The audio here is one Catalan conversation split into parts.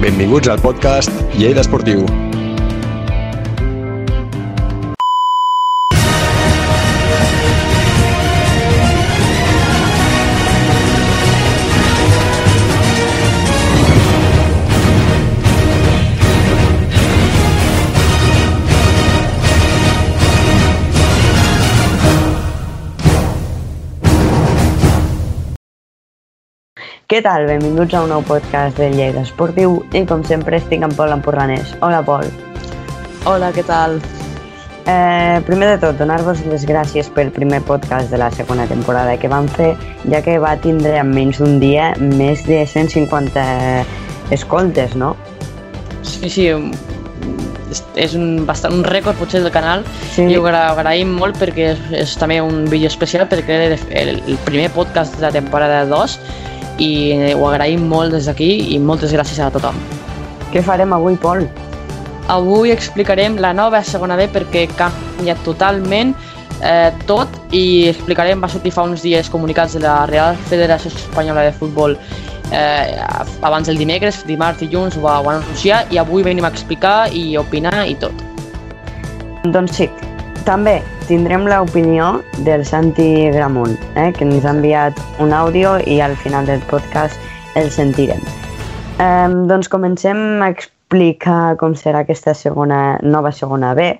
Benvinguts al podcast Lleida Esportiu. Què tal? Benvinguts a un nou podcast de Lleida Esportiu i com sempre estic amb Pol Empurranès. Hola Pol. Hola, què tal? Eh, primer de tot, donar-vos les gràcies pel primer podcast de la segona temporada que vam fer, ja que va tindre en menys d'un dia més de 150 escoltes, no? Sí, sí, és- un, bastant, un rècord potser del canal Sí. i ho agra- agraïm molt perquè és, és també un vídeo especial perquè era el, el primer podcast de la temporada 2 i ho agraïm molt des d'aquí i moltes gràcies a tothom. Què farem avui, Pol? Avui explicarem la nova segona B perquè ha canviat totalment eh, tot i explicarem, va sortir fa uns dies comunicats de la Real Federació Espanyola de Futbol eh, abans del dimecres, dimarts, dilluns ho va, ho van anunciar i avui venim a explicar i opinar i tot. Doncs sí, també tindrem l'opinió del Santi Gramunt, eh, que ens ha enviat un àudio i al final del podcast el sentirem. Eh, doncs comencem a explicar com serà aquesta segona, nova segona B.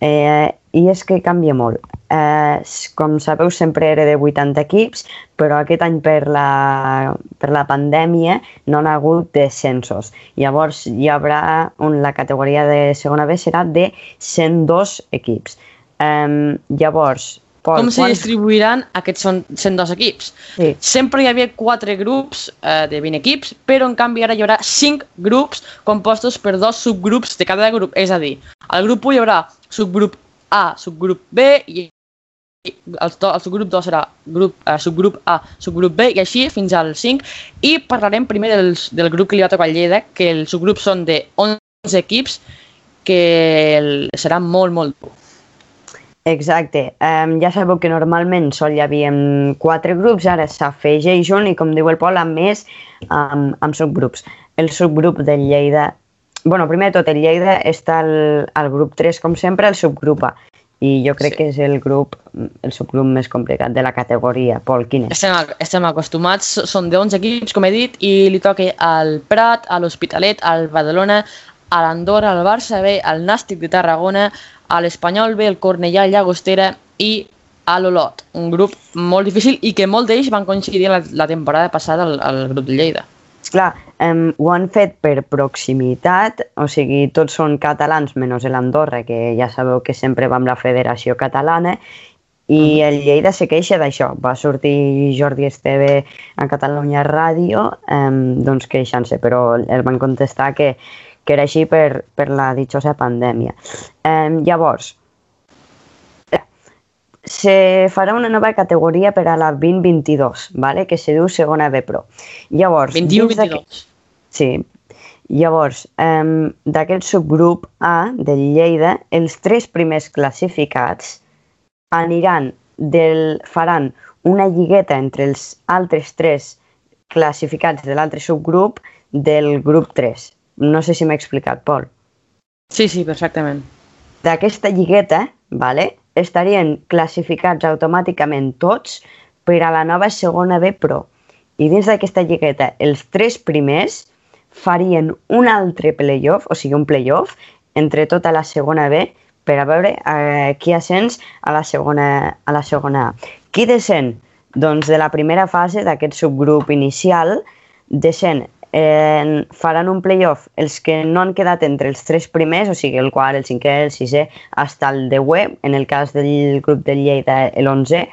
Eh, I és que canvia molt. Eh, com sabeu, sempre era de 80 equips, però aquest any per la, per la pandèmia no n'ha hagut descensos. Llavors hi haurà un, la categoria de segona B serà de 102 equips. Eh, llavors, Pol, Com se quants- distribuiran aquests són 102 equips? Sí. Sempre hi havia 4 grups eh, de 20 equips, però en canvi ara hi haurà 5 grups compostos per dos subgrups de cada grup. És a dir, al grup 1 hi haurà subgrup A, subgrup B i el, do- el subgrup 2 serà grup, eh, subgrup A, subgrup B i així fins al 5 i parlarem primer del, del grup que li va tocar a Lleida que els subgrups són de 11 equips que el, serà molt molt dur. Exacte. Um, ja sabeu que normalment sol hi havia quatre grups, ara s'afegeix un i com diu el Pol, a més amb, amb subgrups. El subgrup del Lleida... bueno, primer de tot, el Lleida està al, al grup 3, com sempre, el subgrup A. I jo crec Sí. que és el grup, el subgrup més complicat de la categoria. Pol, quin és? Estem, estem acostumats, són de 11 equips, com he dit, i li toca al Prat, a l'Hospitalet, al Badalona, a l'Andorra, al Barça B, al Nàstic de Tarragona, a l'Espanyol B, el Cornellà, el Llagostera i a l'Olot. Un grup molt difícil i que molts d'ells van coincidir la, la temporada passada al, al grup de Lleida. Esclar, um, ho han fet per proximitat, o sigui, tots són catalans menys l'Andorra, que ja sabeu que sempre va amb la Federació Catalana, i el Lleida se queixa d'això. Va sortir Jordi Esteve a Catalunya Ràdio um, doncs queixant-se, però el van contestar que, que era així per, per la ditxosa pandèmia. Um, llavors, se farà una nova categoria per a la 2022, vale? que se diu segona B Pro. Llavors, dins d'aquest- 21-22. Sí. Llavors, um, d'aquest subgrup A del Lleida, els tres primers classificats aniran del, faran una lligueta entre els altres tres classificats de l'altre subgrup del grup 3. No sé si m'he explicat, Pol. Sí, sí, perfectament. D'aquesta lligueta, vale, estarien classificats automàticament tots per a la nova segona B Pro. I dins d'aquesta lligueta, els tres primers farien un altre playoff, o sigui, un playoff, entre tota la segona B per a veure eh, qui ascens a la segona, a la segona A. Qui descen? Doncs de la primera fase d'aquest subgrup inicial, descen eh, faran un playoff els que no han quedat entre els tres primers, o sigui, el quart, el cinquè, el sisè, hasta el deuè, en el cas del grup del Lleida, l'11,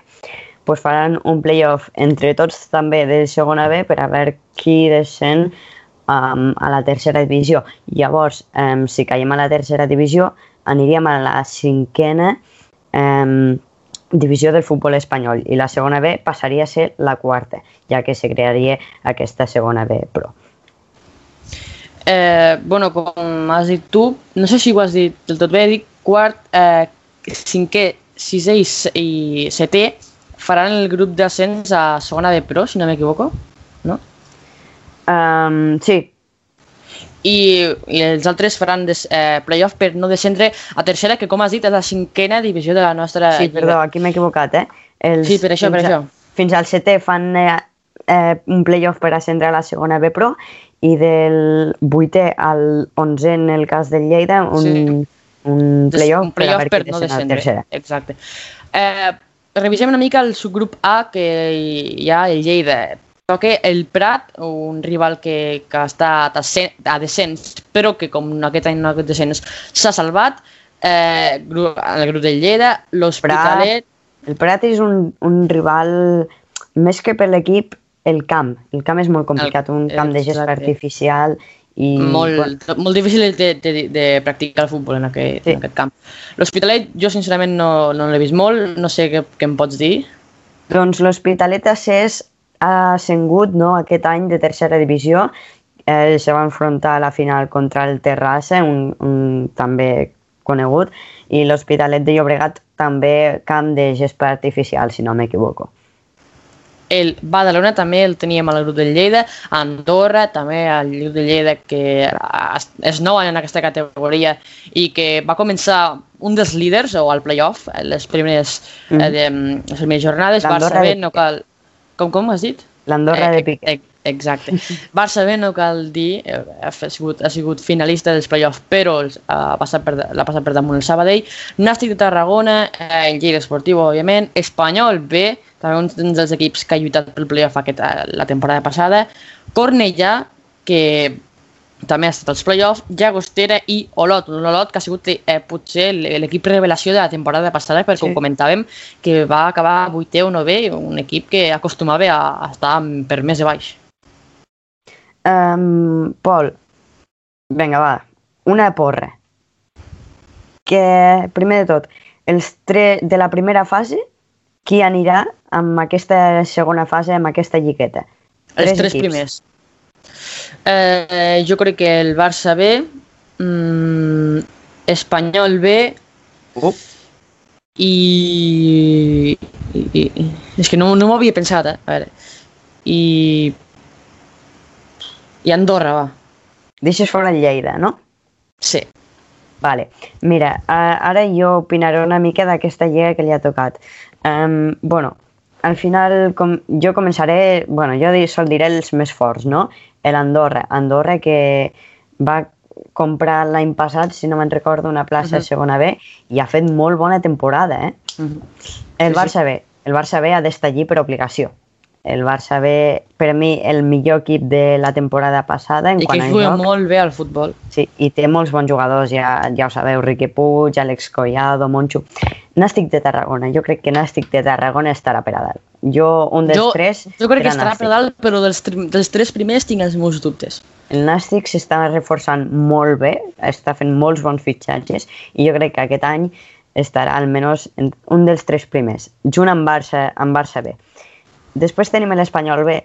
pues faran un playoff entre tots també de segona B per a veure qui descen um, a la tercera divisió. Llavors, um, si caiem a la tercera divisió, aniríem a la cinquena um, divisió del futbol espanyol i la segona B passaria a ser la quarta, ja que se crearia aquesta segona B Pro. Eh, bueno, com has dit tu, no sé si ho has dit del tot bé, dic quart, eh, cinquè, sisè i, i setè faran el grup d'ascens a segona B Pro, si no m'equivoco, no? Um, sí, i, i els altres faran des, eh, playoff per no descendre a tercera, que com has dit és la cinquena divisió de la nostra Sí, lliga. perdó, aquí m'he equivocat, eh? Els, Sí, per això, per a- això. Fins al setè fan eh, eh, un playoff per ascendre a la segona B Pro i del vuitè al onzè en el cas del Lleida un, Sí. un playoff, un playoff per, per, no descendre. tercera. Exacte. Eh, revisem una mica el subgrup A, que hi ha el Lleida. Toca el Prat, un rival que, que està a descens, però que com aquest any no ha descens, s'ha salvat. Eh, el grup del Lleida, l'Hospitalet... El Prat és un, un rival, més que per l'equip, el camp. El camp és molt complicat, un camp de gespa artificial i... molt, bueno, molt difícil de, de, de practicar el futbol en aquest, Sí. en aquest camp. L'Hospitalet, jo sincerament no, no l'he vist molt, no sé què, què em pots dir. Doncs l'Hospitalet Accés ha ascengut no, aquest any de tercera divisió. Eh, se va enfrontar a la final contra el Terrassa, un, un també conegut, i l'Hospitalet de Llobregat també camp de gespa artificial, si no m'equivoco. El Badalona també el teníem al grup del Lleida, Andorra també al grup del Lleida que és nou en aquesta categoria i que va començar un dels líders o al playoff, eh, les primeres, Mhm. eh, de, les primeres jornades, Barça B de no cal... Com, com has dit? L'Andorra Eh, de Piqué. eh, Exacte. Barça B no cal dir, eh, ha sigut, ha sigut finalista dels playoffs, però els, ha passat per, l'ha passat per damunt el Sabadell. Nàstic de Tarragona, eh, el Lleida Esportiu, òbviament. Espanyol B, també un dels equips que ha lluitat pel playoff aquest, eh, la temporada passada. Cornellà, que també ha estat als playoffs, Llagostera i Olot. Un Olot que ha sigut eh, potser l'equip revelació de la temporada passada, perquè Sí. com comentàvem, que va acabar 8è o 9è, un equip que acostumava a, a estar per més de baix. Um, Pol, vinga, va, una porra. Que, primer de tot, els tre de la primera fase, qui anirà amb aquesta segona fase, amb aquesta lligueta? Els tres equips. primers. Eh, jo crec que el Barça B, mm, Espanyol B Uh. i, i, i... És que no, no m'ho havia pensat, eh? A veure. I... I Andorra, va. Deixes fora el Lleida, no? Sí. Vale. Mira, ara jo opinaré una mica d'aquesta lliga que li ha tocat. Um, bueno, al final com, jo començaré, bueno, jo sol diré els més forts, no? L'Andorra. Andorra que va comprar l'any passat, si no me'n recordo, una plaça uh -huh. segona B i ha fet molt bona temporada, eh? Mhm. El Sí, Barça B. El Barça B ha d'estar allí per obligació. El Barça B, per mi, el millor equip de la temporada passada en I quant que juga joc. molt bé al futbol. Sí, i té molts bons jugadors, ja, ja ho sabeu, Riqui Puig, Àlex Collado, Moncho... Nàstic de Tarragona, jo crec que Nàstic de Tarragona estarà per a dalt. Jo, un dels jo, tres, jo crec que estarà per Nàstic. dalt, però dels, dels tres primers tinc els meus dubtes. El Nàstic s'està reforçant molt bé, està fent molts bons fitxatges, i jo crec que aquest any estarà almenys en un dels tres primers, junt amb Barça, amb Barça B. Després tenim l'Espanyol B,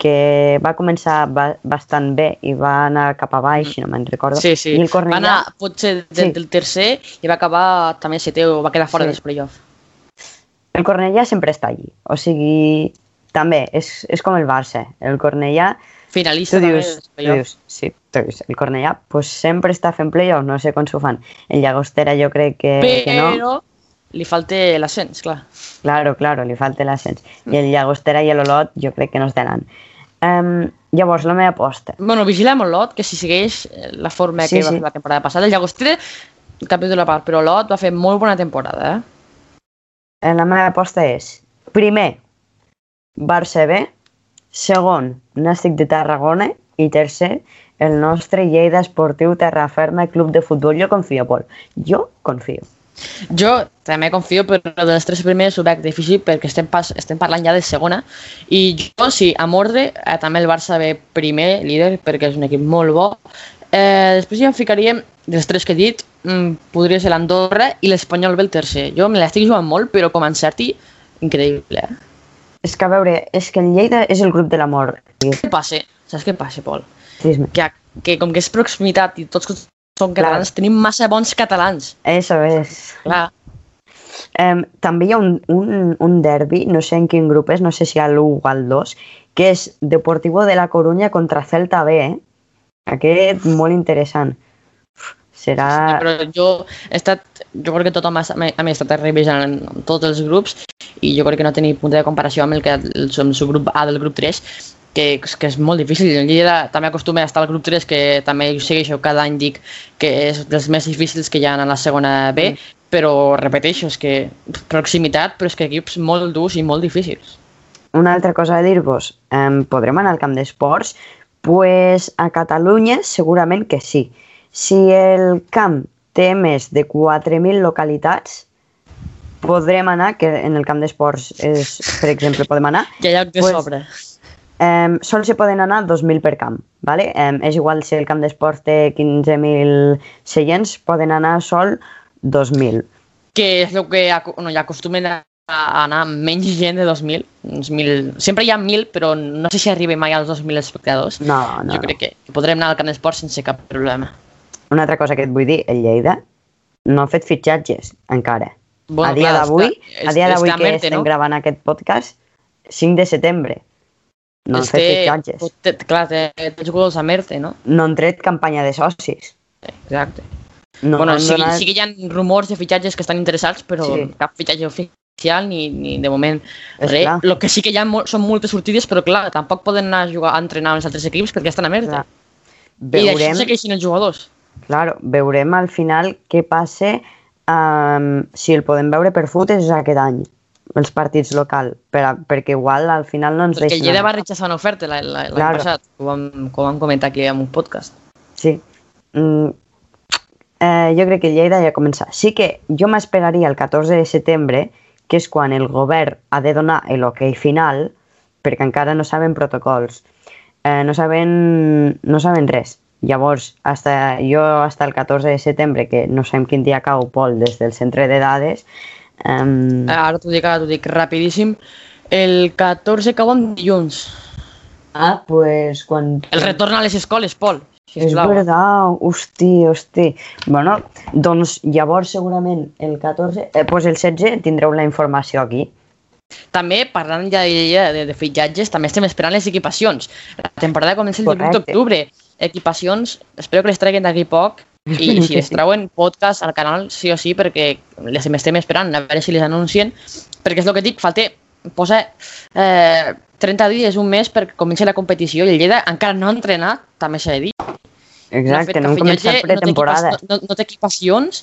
que va començar ba bastant bé i va anar cap a baix, si no me'n recordo. Sí, sí. I el Va Cornellà, anar potser del, Sí. tercer i va acabar també setè o va quedar fora Sí. dels playoff. el Cornellà sempre està allí. O sigui, també, és, és com el Barça. El Cornellà, Finalista tu també dius, dels tu dius, sí, tu dius, el Cornellà pues, sempre està fent playoff, no sé com s'ho fan. El Llagostera jo crec que, que no. Li falta l'ascens, clar. Claro, claro, li falta l'ascens. I el Llagostera i l'Olot jo crec que no estaran. Um, llavors, la meva aposta. Bueno, vigilem l'Olot, que si segueix eh, la forma Sí, que va sí. fer la temporada passada. El Llagostera, capítol a part, però l'Olot va fer molt bona temporada, eh? Eh, La meva aposta és, primer, Barça B, segon, Nàstic de Tarragona i tercer, el nostre Lleida Esportiu Terraferma Club de Futbol. Jo confio, Pol. Jo confio. Jo també confio, però dels tres primers ho veig difícil perquè estem, pas, estem parlant ja de segona. I jo, sí, a mordre, eh, també el Barça ve primer, líder, perquè és un equip molt bo. Eh, després ja em ficaríem, dels tres que he dit, mm, podria ser l'Andorra i l'Espanyol ve el tercer. Jo me l'estic jugant molt, però com encerti, increïble. Eh? És que, a veure, és que el Lleida és el grup de l'amor. Què passa? Saps què passa, Pol? Trisme. Que, que com que és proximitat i tots són catalans, tenim massa bons catalans. Eso és. Clar. Um, també hi ha un, un, un derbi, no sé en quin grup és, no sé si al 1 o al 2, que és Deportivo de la Coruña contra Celta B, eh? Aquest molt interessant. Serà... Però jo he estat, jo crec que tothom ha, ha estat revisant tots els grups i jo crec que no tenia punt de comparació amb el que el, el subgrup A del grup 3 que, que és molt difícil. El Lleida també acostuma a estar al grup 3, que també ho segueixo cada any, dic que és dels més difícils que hi ha a la segona B, mm. però repeteixo, és que proximitat, però és que equips molt durs i molt difícils. Una altra cosa a dir-vos, eh, podrem anar al camp d'esports? pues a Catalunya segurament que sí. Si el camp té més de 4.000 localitats, podrem anar, que en el camp d'esports és, per exemple, podem anar, Hi ha lloc de Pues, sobre. Eh, sol se poden anar 2.000 per camp. ¿vale? Eh, és igual si el camp d'esports té 15.000 seients, poden anar sol 2.000. Que és el que no, ja acostumen a anar menys gent de 2.000. Uns 1.000. Sempre hi ha 1.000, però no sé si arriba mai als 2.000 espectadors. No, no, jo crec que, que podrem anar al camp d'esport sense cap problema. Una altra cosa que et vull dir, el Lleida no ha fet fitxatges encara. Bueno, a dia d'avui, a dia d'avui que estem no? gravant aquest podcast, 5 de setembre. No han fet fitxatges. té- Clar, té, té jugadors a Merte, no? No han tret campanya de socis. Exacte. No bueno, sí, donat... sí que hi ha rumors de fitxatges que estan interessats, però Sí. cap fitxatge oficial ni, ni de moment És res. El que sí que hi ha mol- són moltes sortides, però clar, tampoc poden anar a jugar a entrenar amb els altres equips perquè estan a Merte. Clar. I Veurem, d'això segueixin els jugadors. claro, veurem al final què passa um, si el podem veure per futes aquest any, els partits local, per a, perquè igual al final no ens Perquè el deixen... Lleida anar. va rechazar una oferta la- la- l'any Claro. passat, ho vam, ho vam comentar aquí en un podcast. Sí. Mm, eh, jo crec que Lleida ja ha començat. Sí que jo m'esperaria el 14 de setembre, que és quan el govern ha de donar l'ok final, perquè encara no saben protocols, eh, no, saben, no saben res. Llavors, hasta, jo hasta el 14 de setembre, que no sabem quin dia cau Pol des del centre de dades, um, Ara t'ho dic, ara t'ho dic rapidíssim. El 14 cau en dilluns. ah, pues quan... El retorn a les escoles, Pol. És Sisplau. veritat, hosti, hosti. Bueno, doncs llavors segurament el 14, eh, pues el 16 tindreu la informació aquí. També, parlant ja de, de, de fitxatges, també estem esperant les equipacions. La temporada comença el 18 Correcte. d'octubre. Equipacions, espero que les treguin d'aquí poc i si sí. trauen podcast al canal sí o sí perquè les estem esperant, a veure si les anuncien perquè és el que dic, falta posa eh, 30 dies, un mes perquè comenci la competició i el Lleida encara no ha entrenat, també s'ha de dir. Exacte, no hem cap començat pretemporada. No, no, no té equipacions,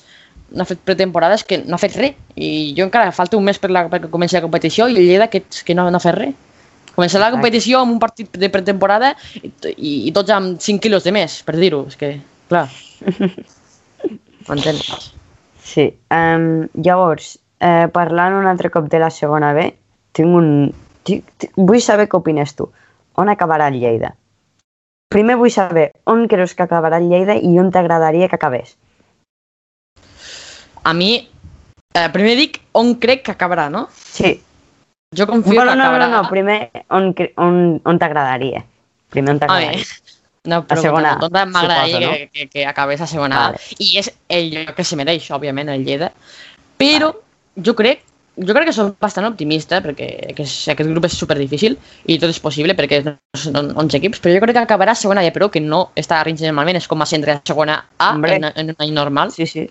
no ha fet pretemporades, que no ha fet res. I jo encara falta un mes per la, perquè comenci la competició i el Lleida que, que no, no ha fet res. Començar la competició amb un partit de pretemporada i, i, i tots amb 5 quilos de més, per dir-ho. És que, clar. M'entens? Sí. Um, llavors, eh, parlant un altre cop de la segona B, tinc un... Tinc, tinc, vull saber què opines tu. On acabarà el Lleida? Primer vull saber on creus que acabarà el Lleida i on t'agradaria que acabés. A mi, eh, primer dic on crec que acabarà, no? Sí. Jo confio Bueno, que no, no, acabarà... no, no, primer on, on, on t'agradaria. Primer on t'agradaria. No, però segona A, tot m'agradaria suposo, no? que, que, que acabés a segona A. Vale. I és el lloc que se mereix, òbviament, el Lleida. Però jo crec jo crec que som bastant optimista perquè que és, aquest grup és super difícil i tot és possible perquè són 11 equips, però jo crec que acabarà a segona B, però que no està a ritme normalment, és com a centre a segona A Hombre. en, en un any normal. Sí, sí.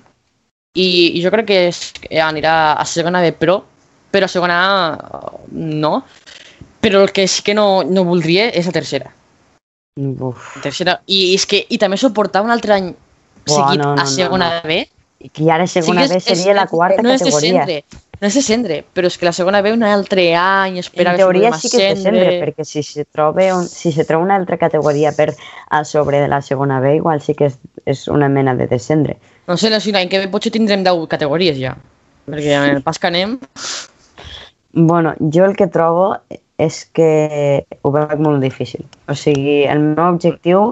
I, i jo crec que, és, anirà a segona B Pro, però a segona A no. Però el que sí que no, no voldria és la tercera. Uf. Tercera. I, és que, i també suportar un altre any seguit no, no, a no, segona no. B. I que ara segona Sí B seria és- la quarta no és categoria. descendre, no és descendre, però és que la segona B un altre any, espera En si teoria sí que és descendre, ascendre. perquè si se, troba un, si se troba una altra categoria per a sobre de la segona B, igual sí que és, és una mena de descendre. No sé, no sé, l'any que ve potser tindrem 10 categories ja. Perquè en el pas que anem... Bueno, jo el que trobo és que ho veig molt difícil. O sigui, el meu objectiu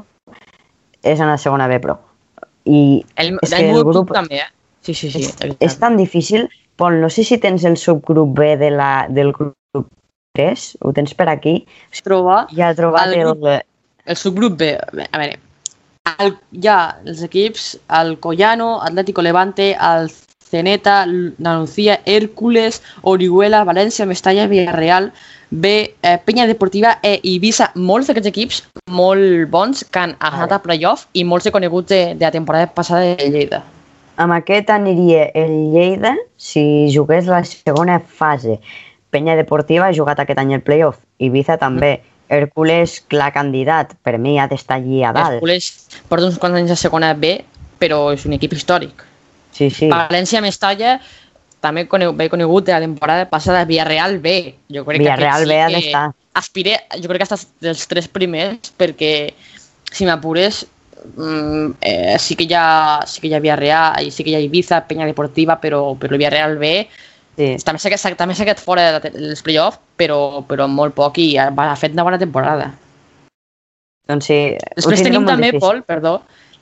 és anar a segona B Pro. I El, és que el grup també, eh? Sí, sí, sí. és, és tan difícil. Pol, no sé si tens el subgrup B de la, del grup 3, ho tens per aquí. trobar Ja he trobat El el... grup- el subgrup B. A veure, el, hi ha els equips, el Collano, Atlético Levante, el Zeneta, Andalucía, Hércules, Orihuela, València, Mestalla, Villarreal, B, eh, Penya Deportiva e Ibiza, molts d'aquests equips molt bons que han anat a playoff i molts de coneguts de, de la temporada passada de Lleida. Amb aquest aniria el Lleida si jugués la segona fase. Penya Deportiva ha jugat aquest any el playoff. Ibiza també. Hércules, clar candidat. Per mi ha d'estar allí a dalt. Hércules porta uns quants anys a segona B, però és un equip històric. Sí, sí. València Mestalla també conegut, bé conegut de la temporada passada Villarreal B. Jo crec Villarreal que B sí d'estar. que aspire, jo crec que està dels tres primers perquè si m'apures mm, eh, sí que hi ha sí que hi ha Villarreal i sí que hi ha Ibiza, Penya Deportiva, però, però el Villarreal B Sí. també s'ha quedat, també s'ha quedat fora dels playoffs, però, però molt poc i ha, ha fet una bona temporada. Doncs sí, Després tenim també, difícil. Pol, perdó,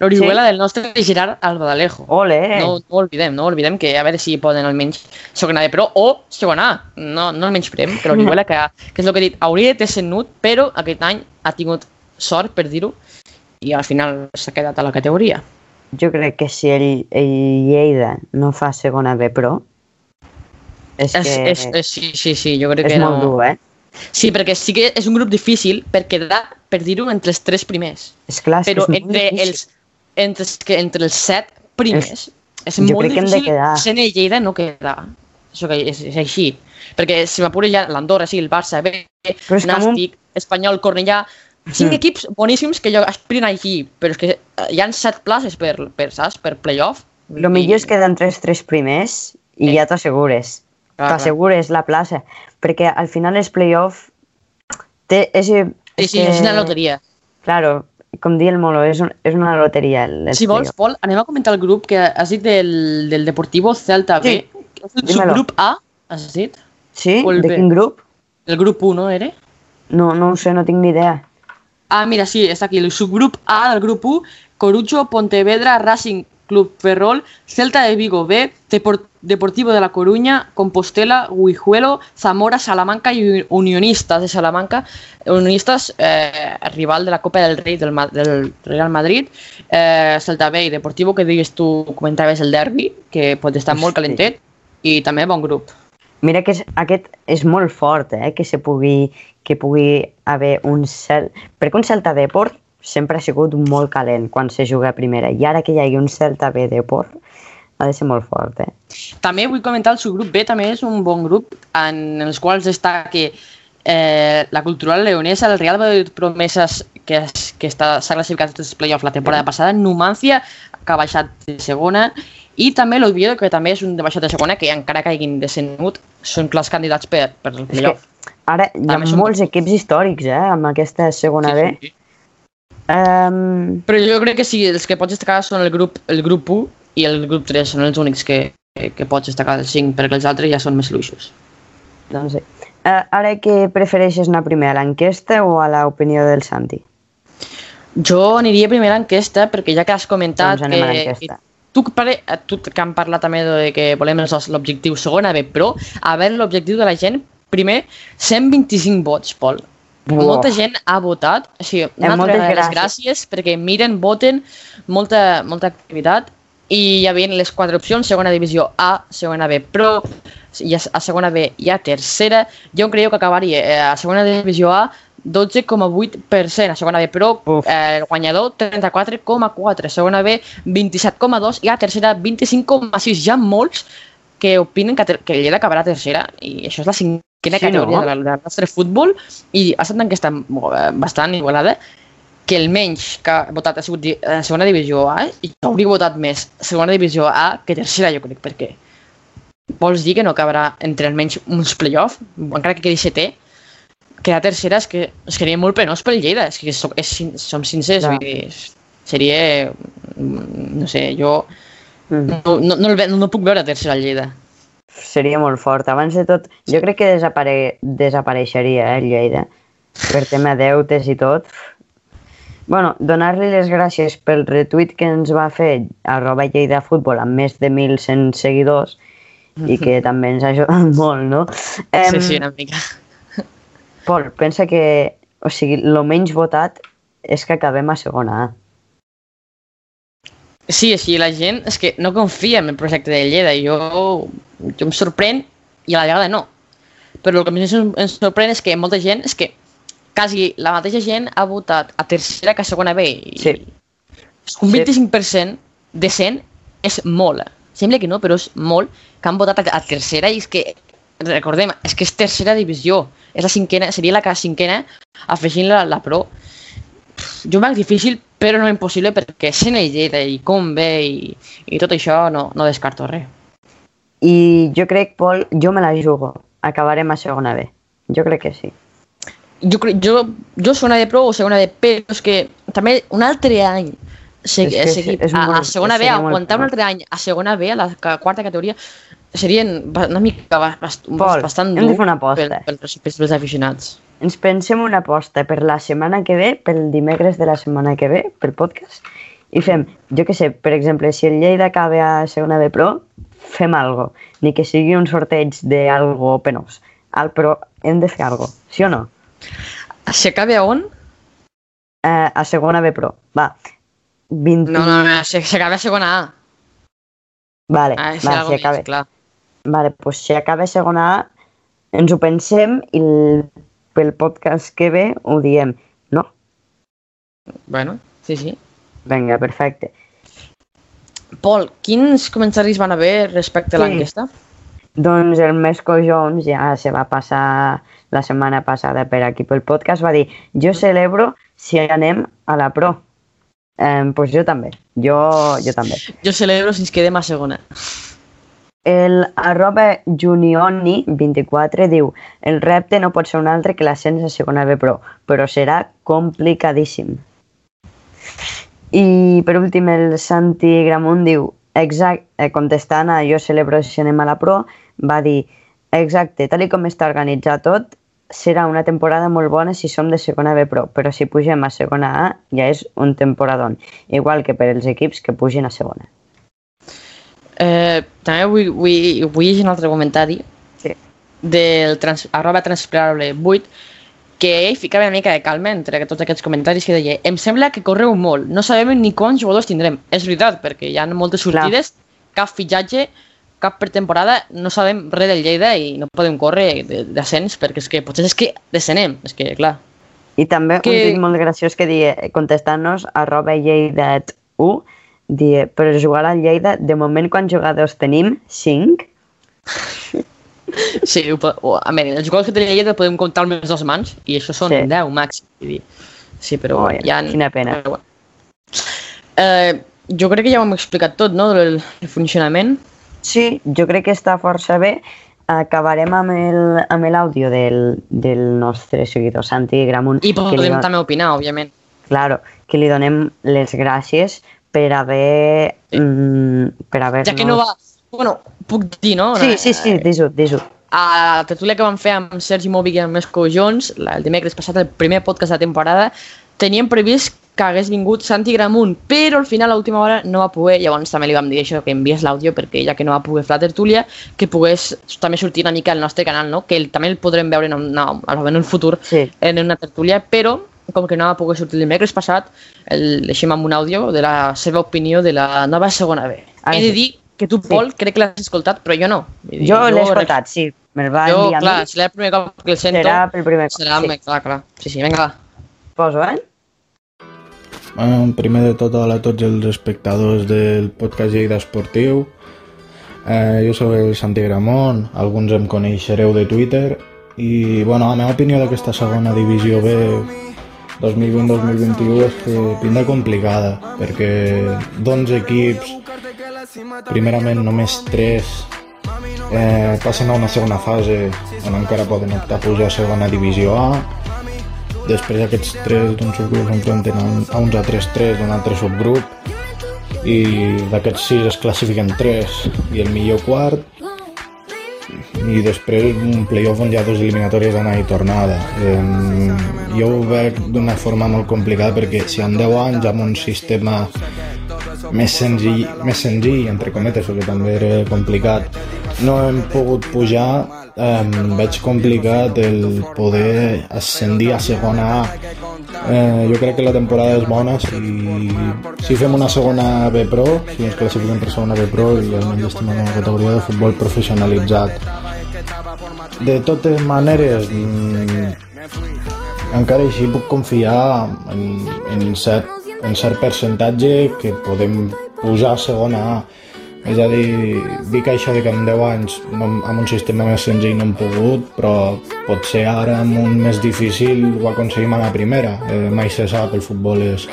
l'Orihuela del nostre Gerard Albadalejo. Ole! No, no ho oblidem, no ho oblidem, que a veure si poden almenys segona B, però o segona A. No, no el menys prem, però l'Orihuela, que, que és el que he dit, hauria de ter senut, però aquest any ha tingut sort, per dir-ho, i al final s'ha quedat a la categoria. Jo crec que si el, el Lleida no fa segona B Pro, és, És, que és, és, sí, sí, sí, jo crec és que molt no... dur, eh? Sí, perquè sí que és un grup difícil per quedar, per dir-ho, entre els tres primers. És clar, és però és molt entre difícil. els, entre, que, entre els set primers és, jo molt crec que hem de difícil quedar. sent el Lleida no quedar. Això que és, és així. Perquè si m'apures ja l'Andorra, sí, el Barça, B, és com un- Nàstic, Espanyol, Cornellà, cinc Mm. equips boníssims que jo aspirin allí, però és que eh, hi ha set places per, per, saps, per playoff. El millor és quedar entre els tres primers i Sí. ja t'assegures. T'assegures la plaça. Perquè al final els play-off té, és, Sí, sí, és una loteria. Claro, com diu el Molo, és, un, és una loteria. El, els Si vols. Pol, anem a comentar el grup que has dit del, del Deportivo Celta B. Sí, que és el subgrup A, has dit? Sí? o el De B. quin grup? El grup 1, no era? No, no ho sé, no tinc ni idea. Ah, mira, sí, està aquí. El subgrup A del grup 1, Corucho, Pontevedra, Racing Club Ferrol, Celta de Vigo B, Depor- Deportivo de la Coruña, Compostela, Guijuelo, Zamora, Salamanca i Unionistas de Salamanca. Unionistas, eh, rival de la Copa del Rei del, Ma- del Real Madrid. Eh, Celta B i Deportivo, que digues tu, comentaves el derbi, que pot estar molt calentet. I també bon grup. Mira que és, aquest és molt fort, eh? que se pugui, que pugui haver un cel... Perquè un Celta Deport sempre ha sigut molt calent quan se juga a primera. I ara que hi hagi un Celta B Deport ha de ser molt fort, eh? També vull comentar el subgrup B, també és un bon grup en els quals destaca que eh, la cultural leonesa, el Real Valladolid Promeses, que, és, que està- s'ha classificat als playoffs la temporada passada, Numancia, que ha baixat de segona, i també l'Oviedo, que també és un de baixat de segona, que encara que hagin descenut, són clars candidats per, per el playoff. ara hi ha També molts equips històrics, eh? Amb aquesta segona B. sí. Um, Però jo crec que sí, els que pots destacar són el grup, el grup 1 i el grup 3, són els únics que, que, que pots destacar dels 5, perquè els altres ja són més luixos. doncs sí. Uh, ara què prefereixes anar primer, a l'enquesta o a l'opinió del Santi? Jo aniria primer a l'enquesta perquè ja que has comentat Doncs que, que tu, pare, tu que han parlat també de que volem l'objectiu segona B, però a veure l'objectiu de la gent, primer 125 vots, Pol. Buah. Molta gent ha votat, o sigui, una altra moltes vegada gràcies. gràcies perquè miren, voten, molta, molta activitat i hi havia les quatre opcions, segona divisió A, segona B Pro, i a segona B i a tercera. Jo creieu que acabaria eh, a segona divisió A 12,8%, a segona B Pro Uf. eh, guanyador 34,4%, segona B 27,2% i a tercera 25,6%. Hi ha molts que opinen que, que Lleida acabarà tercera i això és la cinquena Sí, categoria no? del, del nostre futbol i ha estat una enquesta eh, bastant igualada que el menys que ha votat ha sigut eh, segona divisió A i jo hauria votat més segona divisió A que tercera jo crec perquè vols dir que no acabarà entre almenys uns play-off encara que quedi setè quedar tercera és que es quedaria molt penós pel Lleida és que és, sin- som sincers vull dir, seria mm, no sé, jo Mm. no, no, no, el ve- no puc veure tercera al Lleida Seria molt fort. Abans de tot, jo crec que desapare... desapareixeria, eh, Lleida. Per tema deutes i tot. bueno, donar-li les gràcies pel retuit que ens va fer arroba Lleida Futbol amb més de 1.100 seguidors i que també ens ha ajudat molt, no? sí, sí, una mica Pol, pensa que, o sigui, el menys votat és que acabem a segona A. Sí, així la gent és que no confia en el projecte de Lleida. Jo, jo em sorprèn i a la vegada no. Però el que més em sorprèn és que molta gent, és que quasi la mateixa gent ha votat a tercera que a segona B. I Sí. Un Sí. 25% de 100 és molt. Sembla que no, però és molt que han votat a, tercera i és que, recordem, és que és tercera divisió. És la cinquena, seria la que cinquena afegint la, la pro. Jo m'haig difícil, però no impossible perquè sent el Lleida i com ve i, i tot això no, no descarto res. I jo crec, Pol, jo me la jugo. Acabarem a segona B. Jo crec que sí. Jo, jo, jo segona de pro o segona de P, però és que també un altre any se, És que és- seguir és a, a molt- segona B, aguantar un altre any a segona B, a la quarta categoria, serien una mica ba- bast, Pol, bastant hem de dur fer una aposta. pel, pels, pels, pels aficionats. Ens pensem una aposta per la setmana que ve, pel dimecres de la setmana que ve, pel podcast, i fem, jo que sé, per exemple, si el Lleida acaba a segona B Pro, fem algo, ni que sigui un sorteig d'algo penós. Al, però hem de fer algo, sí o no? Si acaba a on? Eh, a segona B Pro, va. 20... No, no, no, si, si acaba a segona A. Vale, Ah, va, si més, acaba. clar. Vale, pues si acaba segona A, ens ho pensem i el, pel podcast que ve ho diem, no? Bueno, sí, sí. Vinga, perfecte. Pol, quins comentaris van haver respecte a Sí. l'enquesta? Doncs el Mesco Jones ja se va passar la setmana passada per aquí pel podcast, va dir jo celebro si anem a la Pro. Eh, pues jo també, jo, jo també. Jo celebro si ens quedem a segona. El arroba junioni24 diu el repte no pot ser un altre que l'ascens a segona B Pro, però serà complicadíssim. I per últim el Santi Gramunt diu exact, eh, contestant a jo celebro si anem a la Pro, va dir exacte, tal i com està organitzat tot, serà una temporada molt bona si som de segona B Pro, però si pugem a segona A ja és un temporadón, igual que per als equips que pugen a segona. Eh, també vull, vull, vull llegir un altre comentari Sí. del trans, arroba transpirable 8 que ell ficava una mica de calma entre tots aquests comentaris que deia em sembla que correu molt, no sabem ni quants jugadors tindrem. És veritat, perquè hi ha moltes sortides, cap fitxatge, cap pretemporada, no sabem res del Lleida i no podem córrer de- d'ascens perquè és que potser és que descenem, és que clar. I també Que- un tuit molt graciós que dia, contestant-nos, arroba lleidat1, dia, per jugar al Lleida, de moment quants jugadors tenim? 5? Sí, ho, o, a veure, els jugadors que tenim Lleida podem comptar amb les mans i això són Sí. 10 màxim. Dir. Sí, però Oh, ja... quina pena. Però, bueno. eh, jo crec que ja ho hem explicat tot, no?, del, funcionament. Sí, jo crec que està força bé. Acabarem amb l'àudio del, del nostre seguidor Santi Gramunt. I podem don- també opinar, òbviament. Claro, que li donem les gràcies per haver... Mm, per haver Ja que no va... Bueno, puc dir, no? Sí, sí, sí, dis-ho, dis-ho. A la tertúlia que vam fer amb Sergi Movic i amb Mesco Jones, el dimecres passat, el primer podcast de la temporada, teníem previst que hagués vingut Santi Gramunt, però al final a l'última hora no va poder, llavors també li vam dir això, que envies l'àudio perquè ja que no va poder fer la tertúlia, que pogués també sortir una mica al nostre canal, no? que el, també el podrem veure en, una, en un futur Sí. en una tertúlia, però com que no va poder sortir el dimecres passat, el deixem amb un àudio de la seva opinió de la nova segona B. Ah, He de sí. dir que tu, Pol, crec que l'has escoltat, però jo no. Dir, Jo l'he escoltat, sí. Me'l va jo, enviar a clar, mi. serà el primer cop que el sento. Serà pel primer cop, Serà, sí. sí. clar, clar. Sí, sí, vinga, va. Poso, eh? Bueno, primer de tot, hola a tots els espectadors del podcast Lleida Esportiu. Eh, jo sóc el Santi Gramont, alguns em coneixereu de Twitter i bueno, la meva opinió d'aquesta segona divisió B 2020-2021 és que pinta complicada perquè d'11 equips primerament només 3 eh, passen a una segona fase on encara poden optar a pujar a segona divisió A. Després aquests tres d'un subgrup s'enfronten a, un- a uns altres tres d'un altre subgrup i d'aquests sis es classifiquen tres i el millor quart i després un playoff on hi ha dues eliminatòries d'anada i tornada eh, jo ho veig d'una forma molt complicada perquè si en 10 anys amb un sistema més senzill, més senzill entre cometes, perquè també era complicat no hem pogut pujar um, veig complicat el poder ascendir a segona A. Eh, jo crec que la temporada és bona si, si fem una segona B Pro, si ens classifiquem per segona B Pro i almenys estem en una categoria de futbol professionalitzat. De totes maneres, mmm, encara així puc confiar en, en, cert, en cert percentatge que podem pujar a segona A. És a dir, dic això de que en 10 anys no, amb un sistema més senzill no hem pogut, però potser ara amb un més difícil ho aconseguim a la primera. Eh, mai se sap, el futbol és...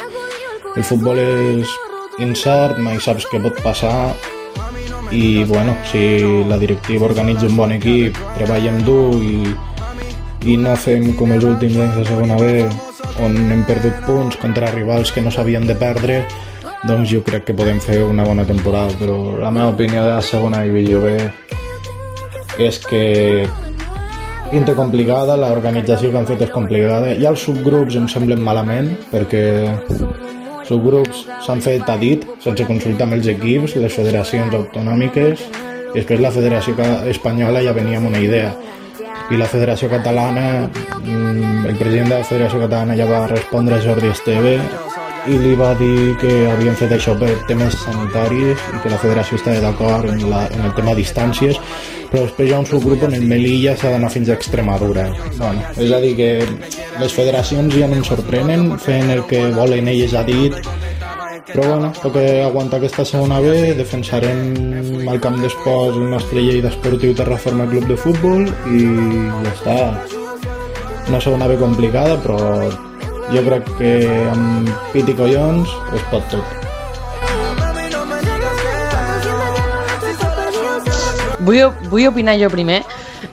El futbol és incert, mai saps què pot passar i bueno, si la directiva organitza un bon equip, treballem dur i, i no fem com els últims anys de segona B on hem perdut punts contra rivals que no s'havien de perdre, doncs jo crec que podem fer una bona temporada, però la meva opinió de la segona divisió B és que pinta complicada, l'organització que han fet és complicada, i els subgrups em semblen malament, perquè subgrups s'han fet a dit, sense consultar amb els equips, les federacions autonòmiques, i després la federació espanyola ja venia amb una idea, i la federació catalana, mm, el president de la federació catalana ja va respondre a Jordi Esteve i li va dir que havien fet això per temes sanitaris i que la federació estava d'acord en, la, en el tema distàncies però després hi ha un subgrup on el Melilla s'ha d'anar fins a Extremadura. Bueno, és a dir que les federacions ja no ens sorprenen fent el que volen elles a dit. Però bueno, que aguantar aquesta segona B defensarem al camp d'esports el nostre llei d'esportiu Terraforma Club de Futbol i ja està. Una segona B complicada però jo crec que amb pit i collons es pot tot. Vull, vull opinar jo primer.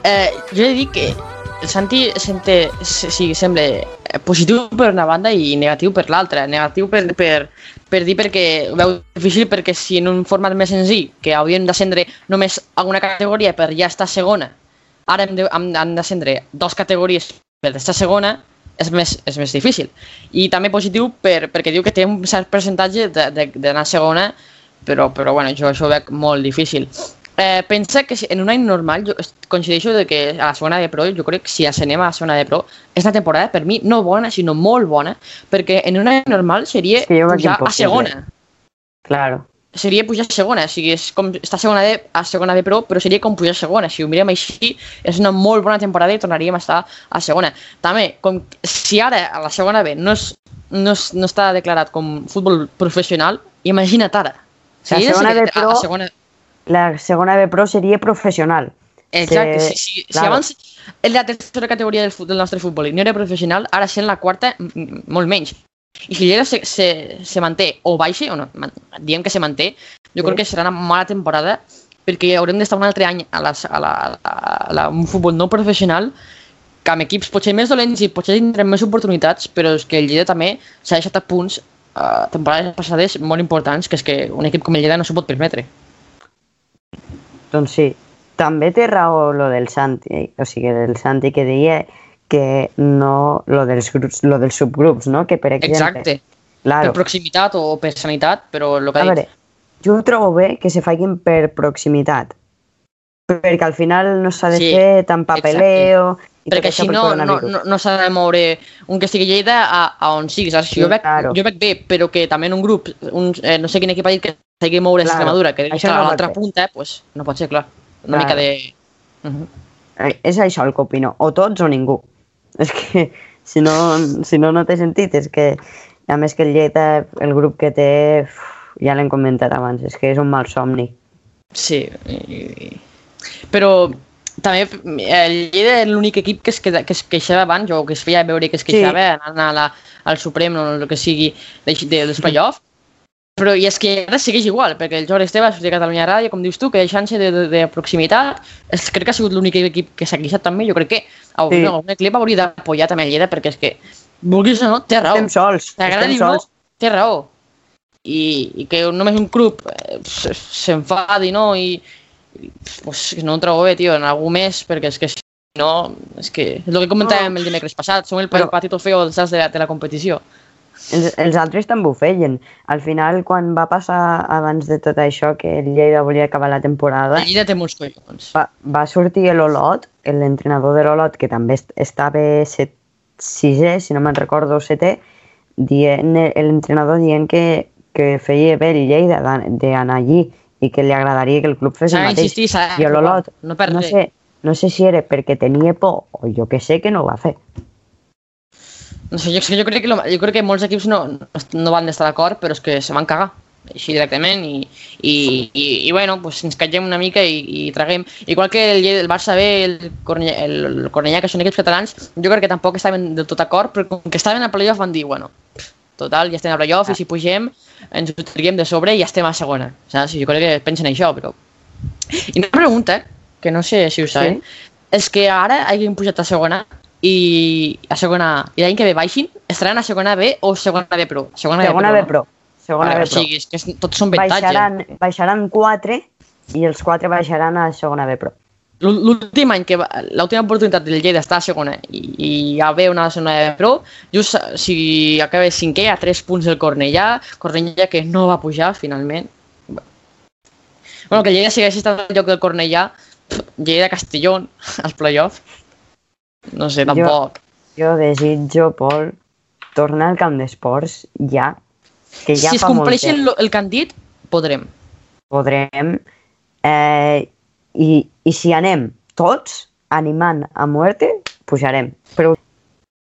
Eh, jo he dit que el Santi sente, sí, sembla positiu per una banda i negatiu per l'altra. Negatiu per, per, per dir perquè ho veu difícil perquè si en un format més senzill, que hauríem d'ascendre només a una categoria per ja estar segona, ara hem d'ascendre dos categories per estar segona, és més, és més difícil. I també positiu per, perquè diu que té un cert percentatge d'anar segona, però, però bueno, jo això ho veig molt difícil. Eh, pensa que en un any normal, jo coincideixo de que a la segona de Pro, jo crec que si ascenem a la segona de Pro, és una temporada per mi no bona, sinó molt bona, perquè en un any normal seria sí, ja a segona. Claro seria pujar a segona, o sigui, és com està a segona D, a segona B Pro, però seria com pujar a segona. Si ho mirem així, és una molt bona temporada i tornaríem a estar a segona. També, com si ara a la segona B no, és, no, és, no està declarat com futbol professional, imagina't ara. Si la segona B Pro, a, segona... la segona B Pro seria professional. Exacte, si, si, claro. si abans en la tercera categoria del, del nostre futbol no era professional, ara sent la quarta molt menys. I si Lleida se, se, se manté o baixa, o no, diem que se manté, jo sí. crec que serà una mala temporada perquè haurem d'estar un altre any a, la, a, la, a la, un futbol no professional que amb equips potser més dolents i potser tindrem més oportunitats, però és que el Lleida també s'ha deixat a punts a uh, temporades passades molt importants, que és que un equip com el Lleida no s'ho pot permetre. Doncs sí, també té raó lo del Santi, eh? o sigui, el Santi que deia que no lo dels, grups, lo dels subgrups, no? Que per exemple... Exacte. Claro. Per proximitat o per sanitat, però el que ha dit... Veure, jo ho trobo bé que se facin per proximitat, perquè al final no s'ha de sí, fer tant papeleo... Exacte. Perquè així no, no, no, no s'ha de moure un que estigui Lleida a, a on siguis. Ara, si sí, jo, veig, claro. jo veig bé, però que també en un grup, un, eh, no sé quin equip ha dit que s'hagi de moure claro. Extremadura, que deu estar a l'altra punta, eh, pues, no pot ser, clar. Una claro. mica de... Uh -huh. És això el que opino. O tots o ningú. És que si no, si no, no té sentit. És que, a més que el Lleida, el grup que té, ja l'hem comentat abans, és que és un mal somni. Sí, però també el Lleida és l'únic equip que es, que, que es queixava abans, o que es feia veure que es queixava sí. anant a la, al Suprem o el que sigui de, de, dels playoffs, però i és que ara segueix igual, perquè el Jordi Esteve ha sortit a Catalunya Ràdio, com dius tu, que deixant-se de, de, de proximitat, és, crec que ha sigut l'únic equip que s'ha queixat també, jo crec que sí. no, un equip hauria d'apoyar també el Lleida, perquè és que, vulguis o no, té raó. Estem sols. T'agrada dir no, té raó. I, I que només un club eh, s'enfadi, no? I, pues, no ho trobo bé, tio, en algú més, perquè és que si no, és que és el que comentàvem no. el dimecres passat, som el, el patito feo de la, de la competició. Els, els altres també ho feien. Al final, quan va passar abans de tot això, que el Lleida volia acabar la temporada... El Lleida té molts collons. Va, va sortir l'Olot, l'entrenador de l'Olot, que també est- estava set, sisè, si no me'n recordo, setè, dient, l'entrenador dient que, que feia bé el Lleida d'an- d'anar allí i que li agradaria que el club fes el mateix. de I l'Olot, no no, sé, no sé si era perquè tenia por o jo que sé que no ho va fer. No sé, jo, jo, crec que, lo- jo crec que molts equips no, no, van d'estar d'acord, però és que se van cagar així directament i, i, i, i bueno, pues ens callem una mica i, i traguem. Igual que el, el Barça B, el Cornellà, el, el Cornellà, que són equips catalans, jo crec que tampoc estaven del tot d'acord, però com que estaven a playoff van dir, bueno, total, ja estem a playoff i si pugem ens ho triguem de sobre i ja estem a segona. Saps? Jo crec que pensen això, però... I una pregunta, que no sé si ho saben, sí? és que ara hagin pujat a segona i a segona i l'any que ve baixin, estaran a segona B o segona B Pro? Segona, Segona B no? Pro. Segona B o Pro. sigui, és que és, tots són ventatge. Baixaran, baixaran 4 i els 4 baixaran a segona B Pro. L'ú- L'últim any, que l'última oportunitat del Lleida està a segona i, i va haver una segona B Pro, just si acaba cinquè a 3 punts del Cornellà, Cornellà que no va pujar finalment. Bueno, que el Lleida segueix estant al lloc del Cornellà, pff, Lleida Castellón, als playoffs. No sé, tampoc. Jo desitjo, Pol, tornar al camp d'esports ja, que ja si es fa molt compleixen temps. lo- el que han dit, podrem. Podrem. Eh, i, I si anem tots animant a muerte, pujarem. Però,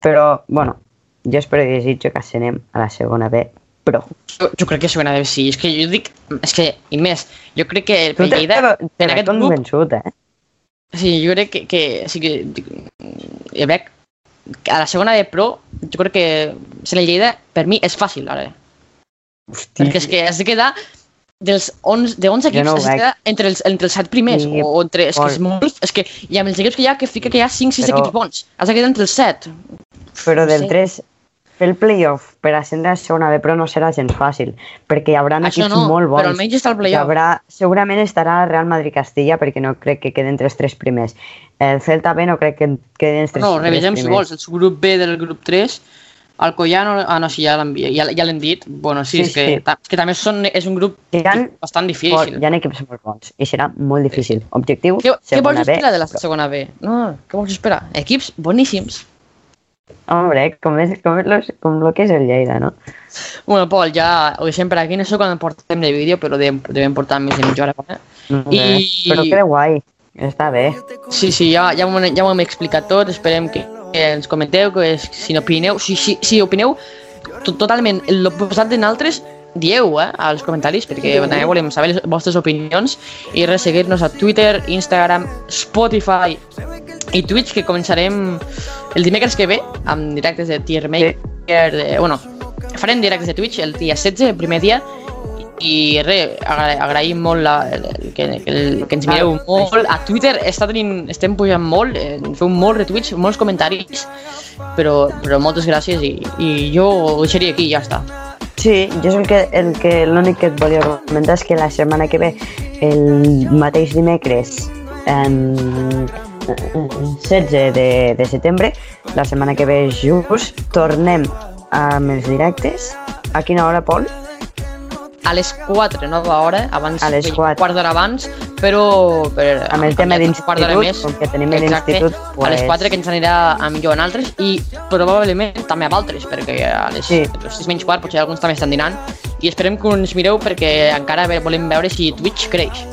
però bueno, jo espero i desitjo que anem a la segona B, però Jo, jo crec que segona B sí. És que jo dic... És que, i més, jo crec que tu el Lleida, veig grup, convençut, eh? Sí, jo crec que, que sí que jo veig que a la segona de Pro, jo crec que ser el Lleida, per mi, és fàcil ara. Hosti, Perquè és que has de quedar dels 11, de 11 Jo equips, no veig. quedar entre els, entre els 7 primers, Sí, o entre, és que és molt, és que hi ha els equips que hi ha que fica que hi ha 5-6 Però- equips bons, has de quedar entre els 7. però del sé. 3, fer el playoff per ascendre a segona B, però no serà gens fàcil, perquè hi haurà Això equips no, molt bons. però almenys està Hi playoff. haurà, segurament estarà Real Madrid-Castilla, perquè no crec que queden entre els tres primers. El Celta B no crec que queden els tres, No, tres revisem si vols, el subgrup B del grup 3, Alcoyano, ah no, sí, ja l'han ja, ja l'hem dit, bueno, sí, Sí, és que, sí. ta- que també són, és un grup Hi ha, bastant hi difícil. ha equips molt bons i serà molt difícil. Objectiu, Què, què vols segona B. esperar de la segona B? No, què vols esperar? Equips boníssims. Hombre, com és, com, és lo, com lo que és el Lleida, no? Bueno, Pol, ja ho deixem per aquí, no sé quan portem de vídeo, però devem, devem portar més de mitja hora. Eh? I... I- Però queda guai, està bé. Sí, sí, ja, ja, ja ho hem explicat tot, esperem que, que ens comenteu, que és- si n'opineu, si, si, si opineu to, totalment l'oposat de naltres, dieu eh, als comentaris, perquè també volem saber les vostres opinions i res, seguir-nos a Twitter, Instagram, Spotify i Twitch, que començarem el dimecres que ve amb directes de Tier Maker, de, bueno, farem directes de Twitch el dia 16, el primer dia, i res, agra agraïm molt la, que, el, que ens mireu molt. A Twitter està tenint, estem pujant molt, eh, feu molts retuits, molts comentaris, però, però moltes gràcies i, i jo ho deixaria aquí i ja està. Sí, jo és el que, el que l'únic que et volia comentar és que la setmana que ve, el mateix dimecres, en 16 de, de setembre, la setmana que ve just, tornem amb els directes. A quina hora, Pol? A les 4, nova hora, abans A les feia un 4. quart d'hora abans, però per, Amb el tema d'institut, com que tenim l'institut, a les pues- 4 que ens anirà a millor en altres i probablement també a altres, perquè a les, Sí. sí. les 6 menys quart potser alguns també estan dinant i esperem que ens mireu perquè encara volem veure si Twitch creix.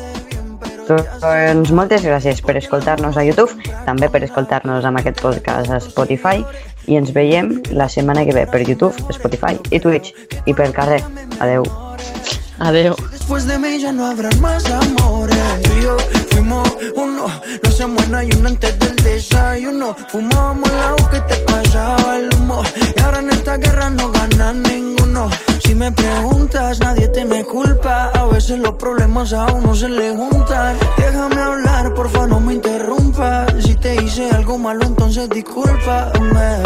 Doncs moltes gràcies per escoltar-nos a YouTube, també per escoltar-nos amb aquest podcast a Spotify i ens veiem la setmana que ve per YouTube, Spotify i Twitch i pel carrer. Adeu. Adeu. Después de mí ya no habrá más amores. Tú y yo fuimos uno, no se muera y uno antes del desayuno. Fumábamos el agua que te pasaba el humo. Y ahora en esta guerra no gana ninguno. Si me preguntas, nadie tiene culpa. A veces los problemas a uno se le juntan. Déjame hablar, porfa, no me interrumpas. Si te hice algo malo, entonces discúlpame.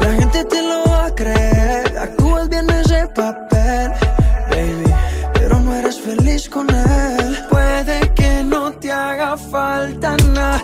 La gente te lo va a creer. Actúas bien ese papel, baby. Pero no eres feliz con él. Puede que no te haga falta nada,